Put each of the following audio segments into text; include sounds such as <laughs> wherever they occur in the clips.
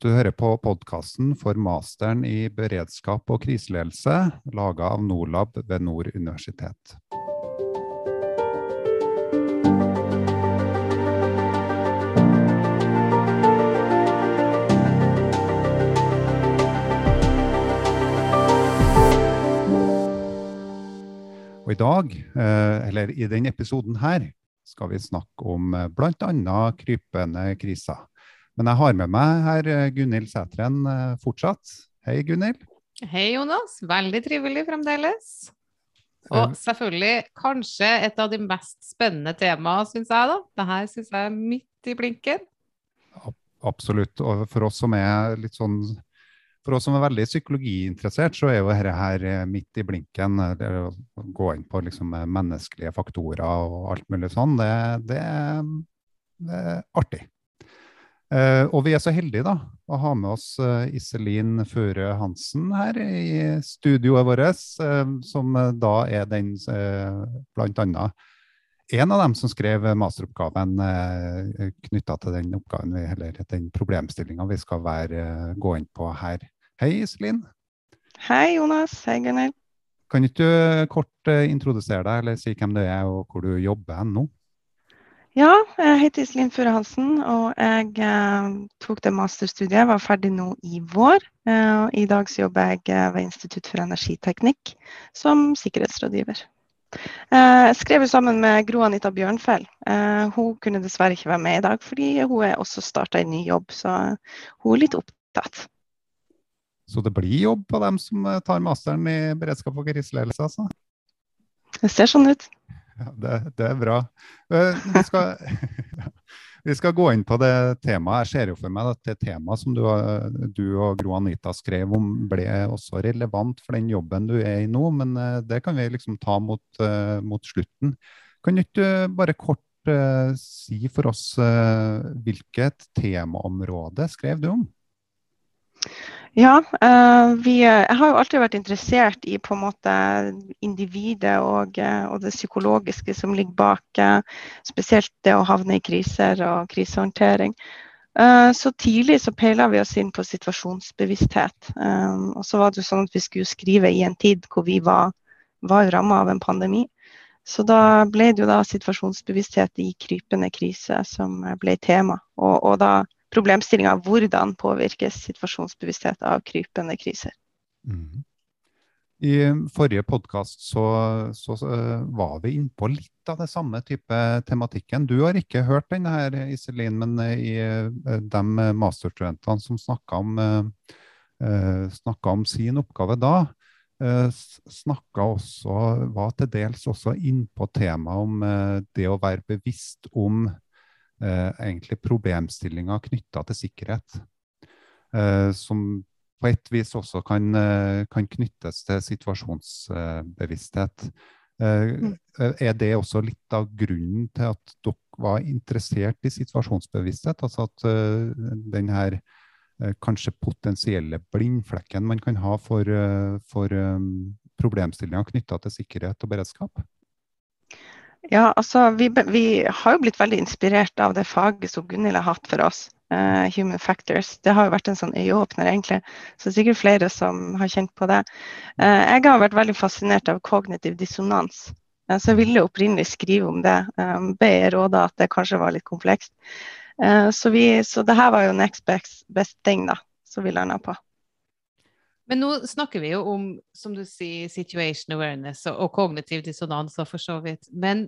Du hører på podkasten for masteren i beredskap og kriseledelse, laga av Norlab ved Nord universitet. Og i dag, eh, eller i denne episoden her, skal vi snakke om eh, bl.a. krypende kriser. Men jeg har med meg her eh, Gunhild Sætren eh, fortsatt. Hei, Gunhild. Hei, Jonas. Veldig trivelig fremdeles. Og selvfølgelig kanskje et av de mest spennende temaene, syns jeg. da. Dette syns jeg er midt i blinken. Absolutt. Og for oss som er litt sånn for oss som er veldig psykologiinteressert, så er jo dette her eh, midt i blinken. Det å gå inn på liksom menneskelige faktorer og alt mulig sånn, det, det, det er artig. Uh, og vi er så heldige da, å ha med oss uh, Iselin Føre Hansen her i studioet vårt, uh, som da er den uh, bl.a. en av dem som skrev masteroppgaven uh, knytta til den oppgaven vi, eller den problemstillinga vi skal være, gå inn på her. Hei, Iselin. Hei, Jonas. Hei, Gunnhild. Kan ikke du kort introdusere deg, eller si hvem du er og hvor du jobber nå? Ja, jeg heter Iselin Fure Hansen, og jeg eh, tok det masterstudiet. Jeg var ferdig nå i vår. Eh, I dag så jobber jeg eh, ved Institutt for energiteknikk som sikkerhetsrådgiver. Eh, jeg skrev sammen med Gro Anita Bjørnfell. Eh, hun kunne dessverre ikke være med i dag, fordi hun er også starta en ny jobb, så hun er litt opptatt. Så det blir jobb på dem som tar masteren i beredskap og kriseledelse, altså? Det ser sånn ut. Det, det, er bra. Eh, vi skal, <laughs> vi skal, gå inn på det temaet. Jeg ser jo for meg at det temaet som du, du, og Gro Anita skrev om, ble også relevant for den jobben du er i nå, men eh, det kan vi liksom ta mot, uh, mot slutten. Kan du ikke bare kort si for oss hvilket temaområde skrev du om? Ja, uh, vi, jeg har jo alltid vært interessert i på en måte individet og, eh, og det psykologiske som ligger bak, uh, spesielt det å havne i kriser og krisehåndtering. Så tidlig så peila vi oss inn på situasjonsbevissthet. Og så var det jo sånn at vi skulle skrive i en tid hvor vi var, var ramma av en pandemi. Så da ble det jo da situasjonsbevissthet i krypende krise som ble tema. Og, og da problemstillinga hvordan påvirkes situasjonsbevissthet av krypende kriser. Mm. I forrige podkast så, så, så, var vi innpå litt av det samme type tematikken. Du har ikke hørt den her, Iselin, men i de masterstudentene som snakka om, uh, om, sin oppgave da, snakka også, var til dels også innpå temaet om det å være bevisst om eh, egentlig problemstillinga knytta til sikkerhet. Eh, som på et vis også kan, eh, kan knyttes til situasjonsbevissthet. Eh, mm. Er det også litt av grunnen til at dere var interessert i situasjonsbevissthet? Altså at den her kanskje potensielle blindflekken man kan ha for, for problemstillinger knytta til sikkerhet og beredskap? Ja, altså vi, vi, har jo blitt veldig inspirert av det faget som Gunhild har hatt for oss. Uh, human factors. Det har jo vært en sånn øyeåpner, egentlig. Så det er sikkert flere som har kjent på det. Uh, jeg har vært veldig fascinert av kognitiv dissonans. Uh, så jeg ville opprinnelig skrive om det. Um, ble råda at det kanskje var litt komplekst. så, vi, så det her var jo next best, best thing, da, som vi landa på. Men nå snakker vi jo om, som du sier, situation awareness og, og kognitiv dissonans og for så vidt. Men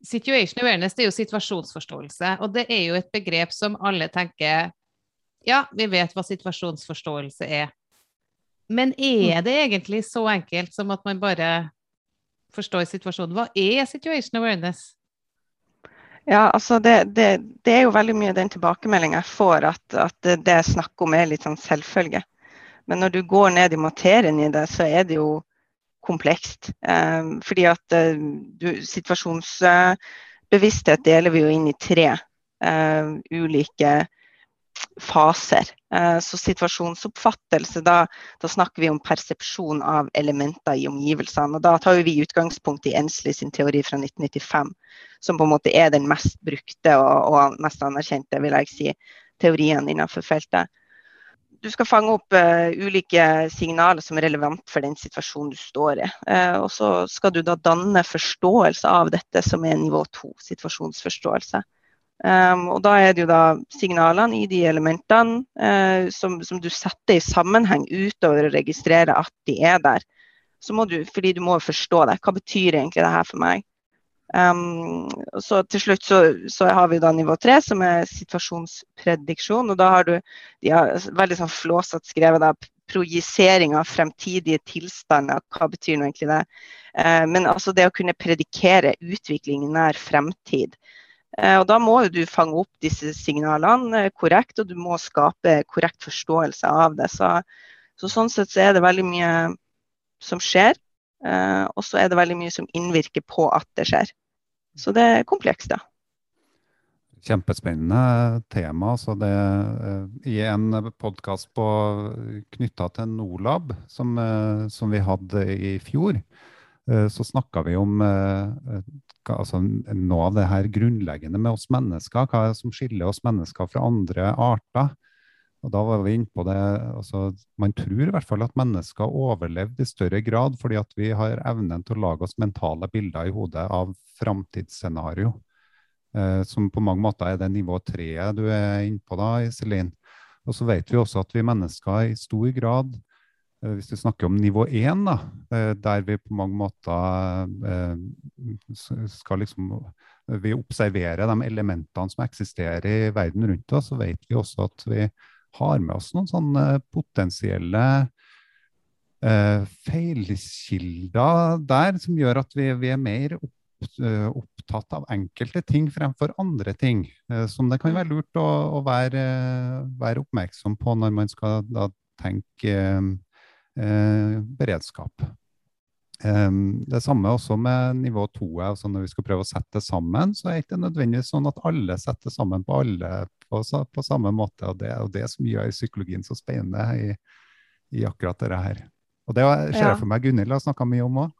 situation awareness det er jo situasjonsforståelse, og det er jo et begrep som alle tenker Ja, vi vet hva situasjonsforståelse er. Men er det egentlig så enkelt som at man bare forstår situasjonen? Hva er situation awareness? Ja, altså det, det, det er jo veldig mye den tilbakemeldinga jeg får, at, at det, det jeg snakker om er litt sånn selvfølge. Men når du går ned i materien i det, så er det jo komplekst. Eh, fordi at eh, du, situasjonsbevissthet deler vi jo inn i tre eh, ulike faser. Eh, så situasjonsoppfattelse, da, da, snakker vi om persepsjon av elementer i omgivelsene. og Da tar vi utgangspunkt i Ensley sin teori fra 1995, som på en måte er den mest brukte og, og mest anerkjente vil jeg si, teorien innenfor feltet. Du skal fange opp uh, ulike signaler som er relevant for den situasjonen du står i. Uh, og så skal du da danne forståelse av dette som er nivå to, situasjonsforståelse. Um, og da er det jo da signalene i de elementene uh, som, som, du setter i sammenheng utover å registrere at de er der. Så må du, fordi du må forstå det. Hva betyr egentlig det her for meg? Um, så til slutt så, så, har vi da nivå tre, som er situasjonsprediksjon. og Da har du de har veldig sånn flåsete skrevet da, projisering av fremtidige tilstander. Hva betyr nå egentlig det? Uh, men altså det å kunne predikere utvikling i nær fremtid. Uh, og Da må jo du fange opp disse signalene uh, korrekt, og du må skape korrekt forståelse av det. Så, så Sånn sett så er det veldig mye som skjer. Uh, og så er det veldig mye som innvirker på at det skjer. Så det er komplekst, da. Kjempespennende tema. Så det, uh, I en podkast knytta til Nolab, som, uh, som, vi hadde i fjor, så snakka vi om altså, noe av det her grunnleggende med oss mennesker. Hva som skiller oss mennesker fra andre arter? Og da var vi inne på det, altså, Man tror i hvert fall at mennesker overlevde i større grad fordi at vi har evnen til å lage oss mentale bilder i hodet av framtidsscenario. Eh, som på mange måter er det nivå treet du er inne på da, Iselin. Og så vet vi også at vi mennesker i stor grad, eh, hvis vi snakker om nivå én, eh, der vi på mange måter eh, skal liksom vi observerer de elementene som eksisterer i verden rundt oss, så vet vi også at vi har med oss noen sånne potensielle eh, feilkilder der, som gjør at vi, vi er mer opp, uh, opptatt av enkelte ting fremfor andre ting. Eh, som det kan være lurt å, å være, være, oppmerksom på når man skal da, tenke eh, beredskap. Um, det samme også med nivå to. Altså når vi skal prøve å sette sammen, så er det ikke nødvendigvis sånn at alle setter sammen på alle på, på samme måte. Og det er det som gjør psykologien så spennende i, i akkurat dette her. Og det ser jeg for meg Gunhild har snakka mye om òg.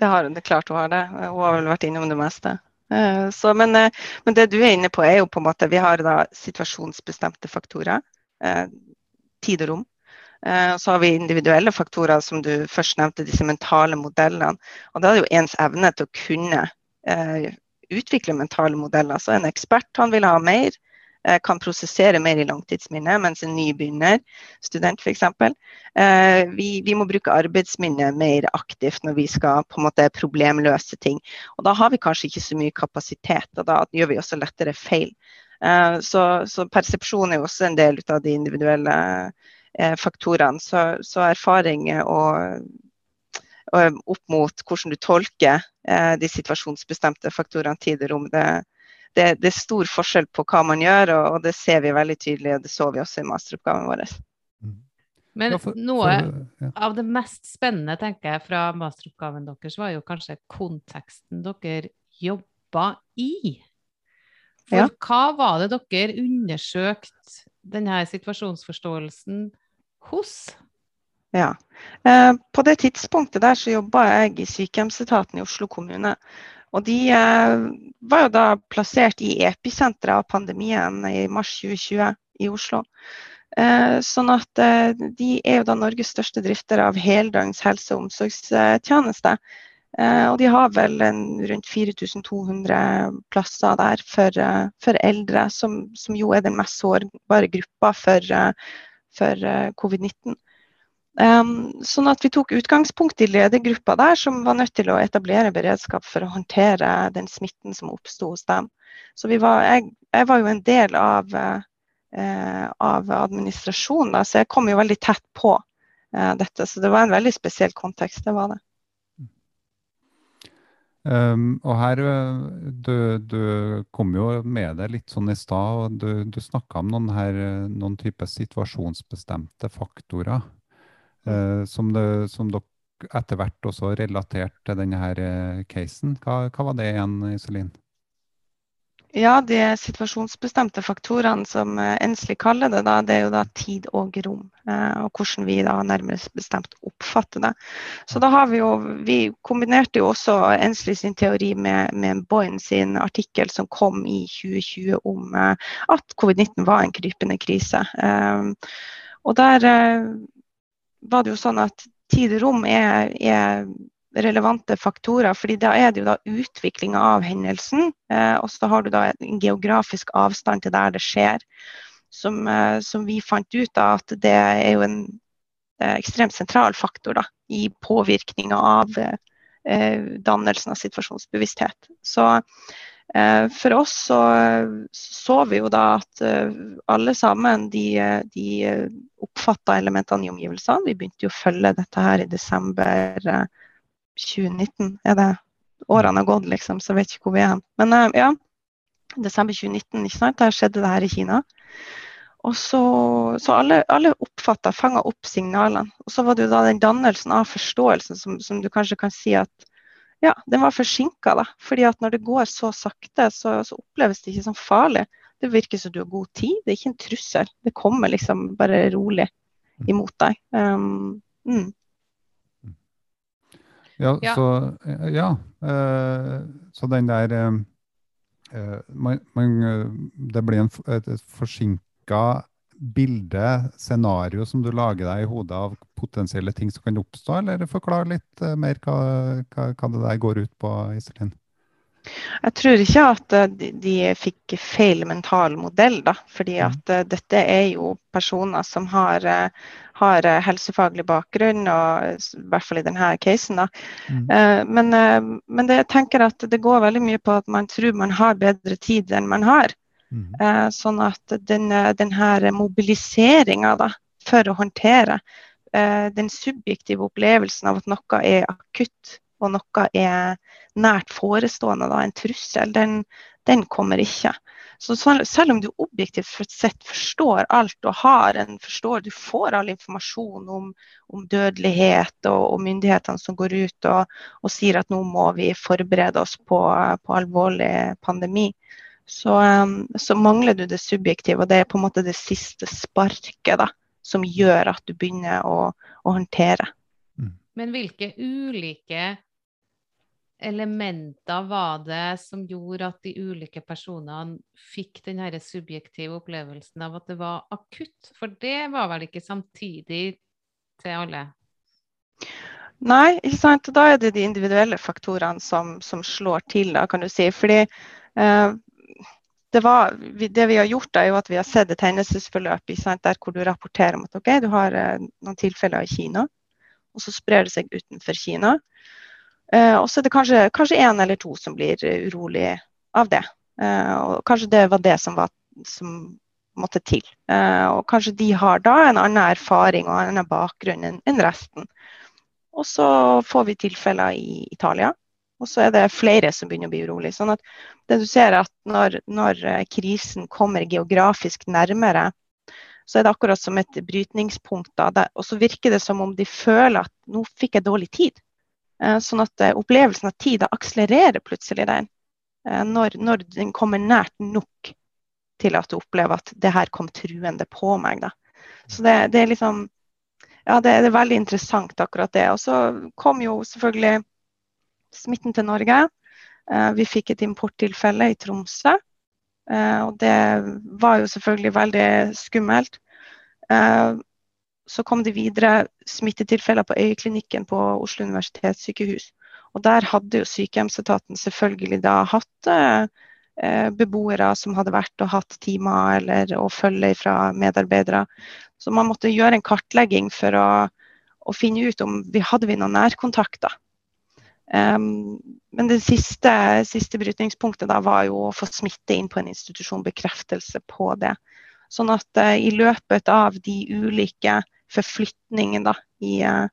Det har hun, det klart hun har det. Hun har vel vært innom det meste. Eh, så, men, eh, men, det du er inne på, er jo på en måte Vi har da situasjonsbestemte faktorer. Eh, tid og rom. Så har vi individuelle faktorer, som du først nevnte, disse mentale modellene. Og da er det jo ens evne til å kunne utvikle mentale modeller. Så en ekspert han vil ha mer, eh, kan prosessere mer i langtidsminnet, mens en nybegynner, student f.eks. Eh, vi, vi må bruke arbeidsminnet mer aktivt når vi skal på en måte problemløse ting. Og Da har vi kanskje ikke så mye kapasitet, og da gjør vi også lettere feil. Eh, så, så persepsjon er jo også en del av de individuelle faktorene. Så, så erfaring og opp mot hvordan du tolker eh, de situasjonsbestemte faktorene tid og rom. Det, det, det, er stor forskjell på hva man gjør, og, og, det ser vi veldig tydelig, og det så vi også i masteroppgaven vår. Mm. Men noe av det mest spennende tenker jeg fra masteroppgaven deres, var jo kanskje konteksten dere jobba i. For ja. hva var det dere undersøkte denne situasjonsforståelsen hos? Ja. Eh, på det tidspunktet der så jobba jeg i sykehjemsetaten i Oslo kommune. Og de eh, var jo da plassert i episenteret av pandemien i mars 2020 i Oslo. Eh, sånn at eh, de er jo da Norges største drifter av heldøgns helse- og omsorgstjeneste. Eh, og de har vel en, rundt 4200 plasser der for, eh, for eldre, som, som, jo er den mest sårbare gruppa for, for covid-19. Um, sånn at vi tok utgangspunkt i ledergruppa der, som var nødt til å etablere beredskap for å håndtere den smitten som oppsto hos dem. Så var, jeg, jeg, var jo en del av, uh, av administrasjonen, da, så jeg kom jo veldig tett på uh, dette. Så det var en veldig spesiell kontekst, det var det. Um, og her, eh, du, du, kom jo med det litt sånn i stad, og du, du snakka om noen, her, noen type situasjonsbestemte faktorer. uh, som, det, som, dere etter hvert også relaterte til denne her eh, casen. Hva, hva, var det igjen, Iselin? Ja, de situasjonsbestemte faktorene som Ensli kaller det, da, det er jo da tid og rom. Eh, og hvordan vi da nærmest bestemt oppfatter det. Så da har vi jo Vi kombinerte jo også Ensli sin teori med, med Boyne sin artikkel som kom i 2020 om eh, at covid-19 var en krypende krise. Eh, og der eh, var det jo sånn at tid og rom er, er relevante faktorer. fordi da er det jo da utviklinga av hendelsen, eh, og så har du da en geografisk avstand til der det skjer. Som, eh, som vi fant ut da, at det er jo en eh, ekstremt sentral faktor da, i påvirkninga av dannelsen av situasjonsbevissthet. Så for oss så så vi jo da at alle sammen de, de oppfatta elementene i omgivelsene. Vi begynte jo å følge dette her i desember 2019 er det årene har gått, liksom, så jeg vet ikke hvor vi er. Men uh, ja, desember 2019, ikke sant? der skjedde det her i Kina. Og så, så alle, alle oppfatta, fanga opp signalene. Og så var det jo da den dannelsen av forståelsen som, som du kanskje kan si at ja, den var forsinka. Fordi at når det går så sakte, så, så, oppleves det ikke som farlig. Det virker som du har god tid. Det er ikke en trussel. Det kommer liksom bare rolig imot deg. Um, mm. Ja, ja. Så, ja uh, så den der uh, man, man, Det blir en, et, et forsinka bilde, scenario, som du lager deg i hodet av potensielle ting som kan oppstå, eller forklar litt mer hva, hva, hva, det der går ut på, Iselin? Jeg tror ikke at de, de fikk feil mental modell, da. Fordi mm. at uh, dette er jo personer som har, uh, har helsefaglig bakgrunn, og, i hvert fall i denne casen. da. Mm. men, men det, jeg tenker at det går veldig mye på at man tror man har bedre tid enn man har. Mm. sånn at den, den her mobiliseringa for å håndtere den subjektive opplevelsen av at noe er akutt og noe er nært forestående, da, en trussel, den, den kommer ikke. Så selv om du objektivt sett forstår alt og har en forstår, du får all informasjon om, om dødelighet og, og, myndighetene som går ut og, og, sier at nå må vi forberede oss på, på alvorlig pandemi, så, um, så, mangler du det subjektive. Og det er på en måte det siste sparket da, som gjør at du begynner å, å håndtere. Mm. Men hvilke ulike elementer var det som gjorde at de ulike personene fikk den subjektive opplevelsen av at det var akutt? For det var vel ikke samtidig til alle? Nei, ikke sant. Da er det de individuelle faktorene som, som slår til, da, kan du si. Fordi eh, det, var, det, vi har gjort, er jo at vi har sett et hendelsesforløp der hvor du rapporterer om at okay, du har eh, noen tilfeller i Kina, og så sprer det seg utenfor Kina. Uh, og så er det kanskje, kanskje en eller to som blir urolig av det. Uh, og kanskje det var det som, var, som måtte til. Og kanskje de har da en annen erfaring og en annen bakgrunn enn en resten. Og så får vi tilfeller i Italia, og så er det flere som begynner å bli urolig. Sånn at det du ser at når, når krisen kommer geografisk nærmere, så er det akkurat som et brytningspunkt. Da. Og så virker det som om de føler at nå fikk jeg dårlig tid. Eh, sånn at eh, opplevelsen av tid akselererer plutselig den. Eh, når, når, den kommer nært nok til at du opplever at det her kom truende på meg. Da. Så det, det, er liksom Ja, det, det, er veldig interessant akkurat det. Og så kom jo selvfølgelig smitten til Norge. Vi fikk et importtilfelle i Tromsø. Og det var jo selvfølgelig veldig skummelt. Så kom det videre smittetilfeller på øyeklinikken på Oslo universitetssykehus. Og der hadde jo sykehjemsetaten selvfølgelig da hatt eh, beboere som hadde vært og hatt timer eller og følge fra medarbeidere. Så man måtte gjøre en kartlegging for å, å finne ut om vi hadde vi noen nærkontakter. Um, men det siste, siste brytningspunktet da var jo å få smitte inn på en institusjon, bekreftelse på det. Sånn at uh, i løpet av de ulike forflytningen da, i, eh,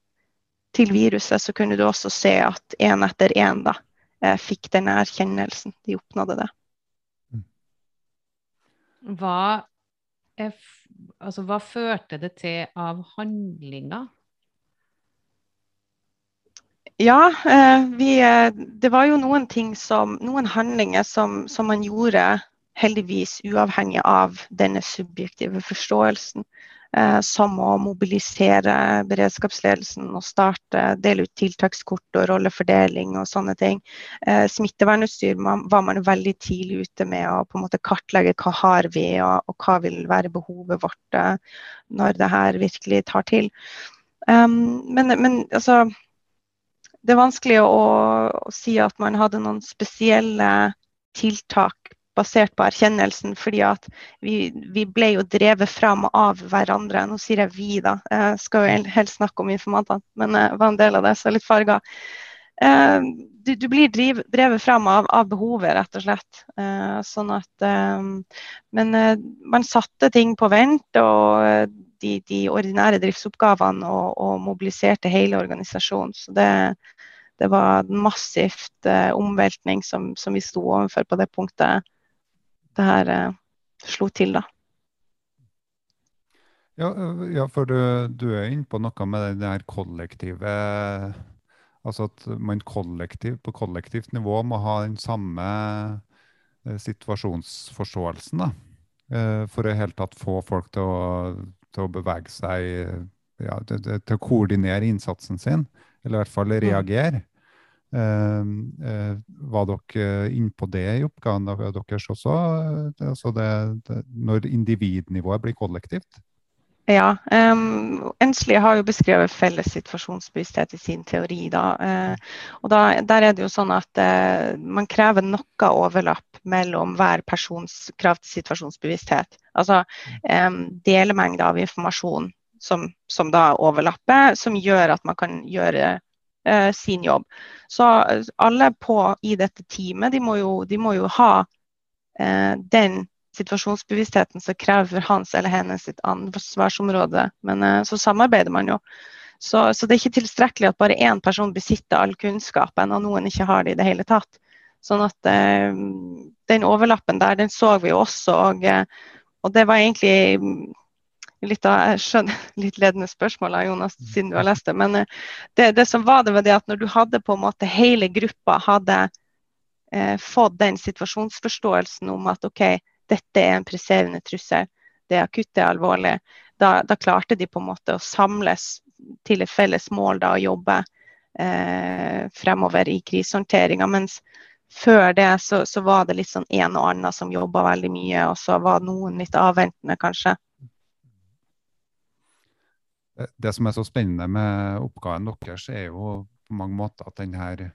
til viruset, så kunne du også se at én etter én eh, fikk den erkjennelsen. De oppnådde det. Mm. Hva, altså, hva førte det til av handlinger? Ja, eh, vi, det var jo noen ting som Noen handlinger som, som man gjorde heldigvis uavhengig av denne subjektive forståelsen. Eh, som å mobilisere beredskapsledelsen og starte, dele ut tiltakskort og rollefordeling og sånne ting. Eh, smittevernutstyr var man veldig tidlig ute med å på en måte kartlegge hva har vi og, og hva vil være behovet vårt eh, når det her virkelig tar til. Um, men, men altså det er vanskelig å, å, si at man hadde noen spesielle tiltak basert på erkjennelsen, fordi at vi, vi, ble jo drevet fram av hverandre. Nå sier jeg vi, da. Jeg skal jo helst snakke om informantene, men jeg var en del av det, så litt farga. Eh, du, du, blir driv, drevet fram av, av, behovet, rett og slett. Eh, sånn at eh, Men man satte ting på vent, og de, de ordinære driftsoppgavene, og, og, mobiliserte hele organisasjonen. Så det, det var massivt omveltning som, som vi sto overfor på det punktet det her eh, slo til, da. Ja, ja for du, du er inne på noe med det her kollektive Altså at man kollektiv, på kollektivt nivå må ha den samme eh, situasjonsforståelsen. da. Eh, for i hele tatt få folk til å, til å bevege seg ja, til, til, å koordinere innsatsen sin, eller i hvert fall mm. reagere. Mm. Ehm, eh, var dere inne på det i oppgaven deres også? Altså det, det, når individnivået blir kollektivt? Ja. Um, Ensli har jo beskrevet felles situasjonsbevissthet i sin teori. Da. Uh, og da, Der er det jo sånn at uh, man krever noe overlapp mellom hver persons krav til situasjonsbevissthet. Altså um, delemengde av informasjon som, som, da overlapper, som gjør at man kan gjøre eh, sin jobb. Så eh, alle på i dette teamet de må jo, de må jo ha eh, den situasjonsbevisstheten som krever hans eller hennes sitt ansvarsområde. Men eh, så samarbeider man jo. Så, så, det er ikke tilstrekkelig at bare én person besitter all kunnskapen, og noen ikke har det i det hele tatt. Sånn at eh, den overlappen der, den så vi også. Og, eh, og det var egentlig litt, av, jeg skjønner, <laughs> litt ledende spørsmål Jonas, siden du har lest det. Men eh, det, det, som var det, var det at når du hadde på en måte hele gruppa hadde eh, fått den situasjonsforståelsen om at OK, dette er en presserende trussel, det er akutt, det er alvorlig, da, da, klarte de på en måte å samles til et felles mål da, og jobbe eh, fremover i krisehåndteringa. Mens før det så, så, var det litt sånn en og annen som jobba veldig mye, og så var noen litt avventende, kanskje. Det som er så spennende med oppgaven deres, er jo på mange måter at denne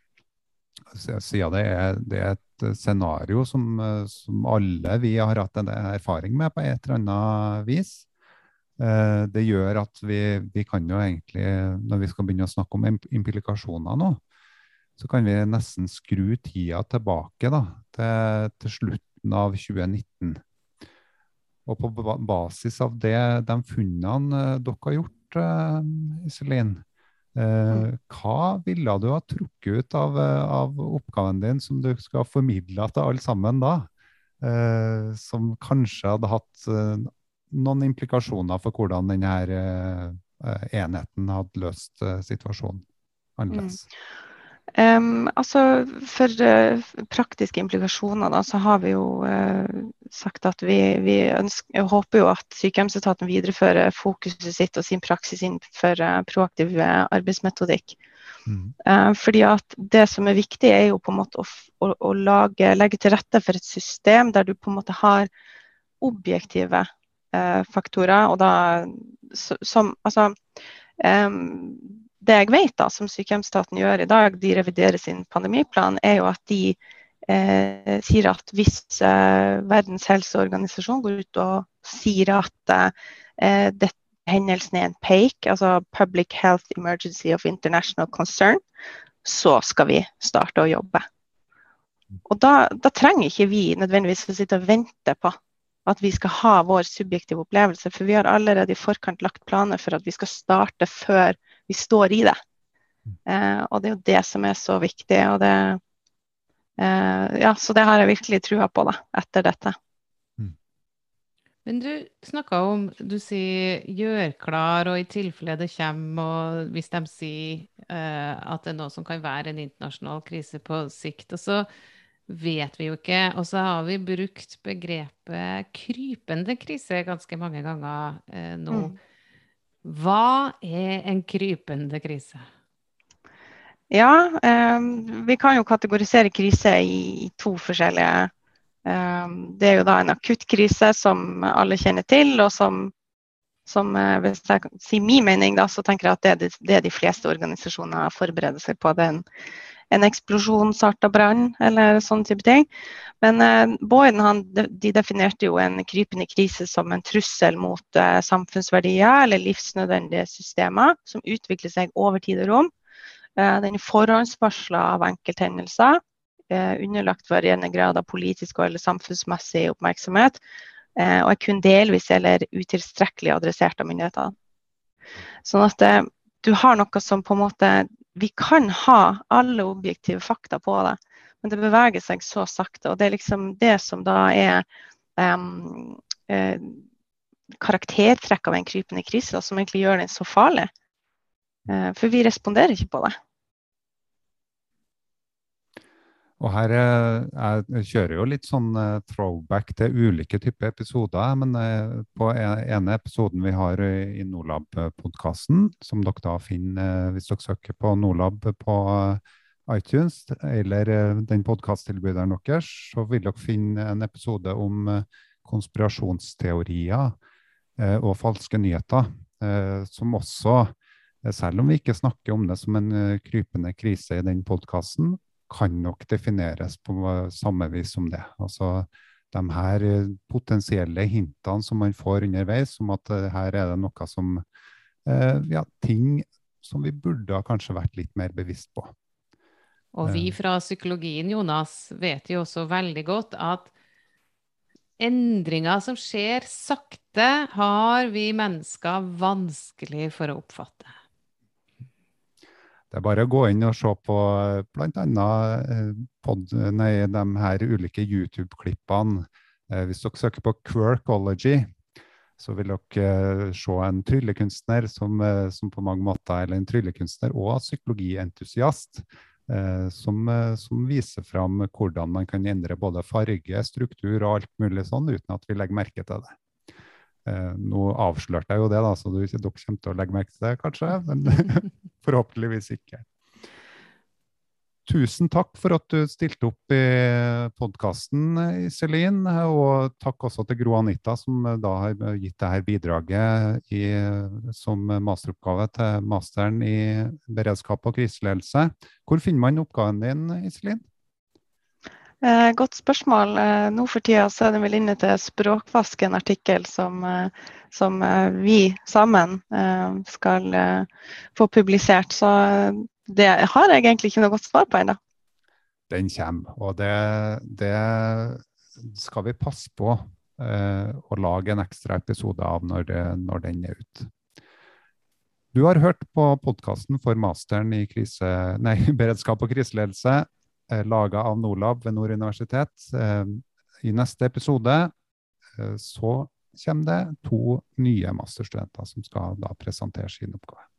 siden det er, det er et scenario som, som, alle vi har hatt en erfaring med på et eller annet vis. Eh, det gjør at vi, vi, kan jo egentlig, når vi skal begynne å snakke om implikasjoner nå, så kan vi nesten skru tida tilbake da, til, til slutten av 2019. Og på basis av det, de funnene dere har gjort, uh, Iselin. Uh, hva ville du ha trukket ut av, uh, av, oppgaven din som du skal formidle til alle sammen da? Som kanskje hadde hatt noen implikasjoner for hvordan denne enheten hadde løst situasjonen annerledes? Mm. Um, altså For uh, praktiske implikasjoner da, så har vi jo uh, sagt at vi, vi ønsker, håper jo at sykehjemsetaten viderefører fokuset sitt og sin praksis innenfor uh, proaktiv arbeidsmetodikk. Mm. fordi at det som er viktig, er jo på en måte å, å, å lage, legge til rette for et system der du på en måte har objektive faktorer. og da som, altså um, det jeg vet da, som sykehjemsstaten gjør i dag, de reviderer sin pandemiplan, er jo at de eh, sier at hvis eh, Verdens helseorganisasjon går ut og sier at eh, dette hendelsen er en PAIC, altså Public Health Emergency of International Concern, så skal vi starte å jobbe. Og da, da trenger ikke vi nødvendigvis å sitte og vente på at vi skal ha vår subjektive opplevelse, for vi har allerede i forkant lagt planer for at vi skal starte før vi står i det. Eh, og det er jo det som er så viktig. og det eh, ja, Så det har jeg virkelig trua på da, etter dette. Mm. Men du snakka om du sier 'gjør klar', og i tilfelle det kommer, og hvis de sier uh, at det er noe som kan være en internasjonal krise på sikt. Og så vet vi jo ikke. Og så har vi brukt begrepet 'krypende krise' ganske mange ganger uh, nå. Mm. Hva er en krypende krise? Ja, eh, vi kan jo kategorisere krise i, i to forskjellige eh, det er jo da en akutt krise som alle kjenner til, og som, som eh, hvis jeg sier min mening, da, så tenker jeg at det er det, det er de fleste organisasjoner forbereder seg på. Det er en, en eksplosjonsarta brann eller sånn type ting. Men eh, Boyden han, de definerte jo en krypende krise som en trussel mot eh, samfunnsverdier eller livsnødvendige systemer som utvikler seg over tid og rom. Eh, den er forhåndsvarsla av enkelthendelser Eh, underlagt varierende grad av politisk eller samfunnsmessig oppmerksomhet, eh, og er kun delvis eller utilstrekkelig adressert av myndighetene. Sånn at eh, du har noe som på en måte Vi kan ha alle objektive fakta på det, men det beveger seg så sakte. Og det er liksom det som da er um, eh, karaktertrekk av en krypende krise, da, som egentlig gjør den så farlig. Eh, for vi responderer ikke på det. Og her eh, Jeg kjører jo litt sånn eh, throwback til ulike typer episoder. Men eh, på ene episoden vi har i Nordlab-podkasten, som dere da finner hvis dere søker på Nordlab på iTunes eller den podkasttilbyderen deres, så vil dere finne en episode om konspirasjonsteorier og falske nyheter. Som også, selv om vi ikke snakker om det som en krypende krise i den podkasten, kan nok defineres på samme vis som det. Altså de her eh, potensielle hintene som man får underveis, som at eh, her er det noe som eh, Ja, ting som vi burde ha kanskje vært litt mer bevisst på. Og vi fra psykologien, Jonas, vet jo også veldig godt at endringer som skjer sakte, har vi mennesker vanskelig for å oppfatte. Det er bare å gå inn og se på bl.a. Eh, de her ulike YouTube-klippene. Eh, hvis dere søker på Quirkology, så vil dere eh, se en tryllekunstner som, som, på mange måter eller en tryllekunstner og psykologientusiast. Som, som, viser fram hvordan man kan endre både farge, struktur og alt mulig sånn, uten at vi legger merke til det. Eh, nå avslørte jeg jo det, da, så du, dere kommer til å legge merke til det, kanskje. Men <laughs> forhåpentligvis ikke. Tusen takk for at du stilte opp i podkasten, Iselin. Og takk også til Gro Anita, som da har gitt dette bidraget i, som masteroppgave til masteren i beredskap og kriseledelse. Hvor finner man oppgaven din, Iselin? Eh, godt spørsmål. Eh, nå for tida er den vel inne til Språkvask, en artikkel som, eh, som eh, vi sammen eh, skal eh, få publisert. Så det har jeg egentlig ikke noe godt svar på ennå. Den kommer, og det, det, skal vi passe på å lage en ekstra episode av når, det, når den er ute. Du har hørt på podkasten for masteren i krise, nei, <laughs> beredskap og kriseledelse laga av Nordlab ved Nord universitet. Eh, I neste episode eh, så kommer det to nye masterstudenter som skal da presentere sin oppgave.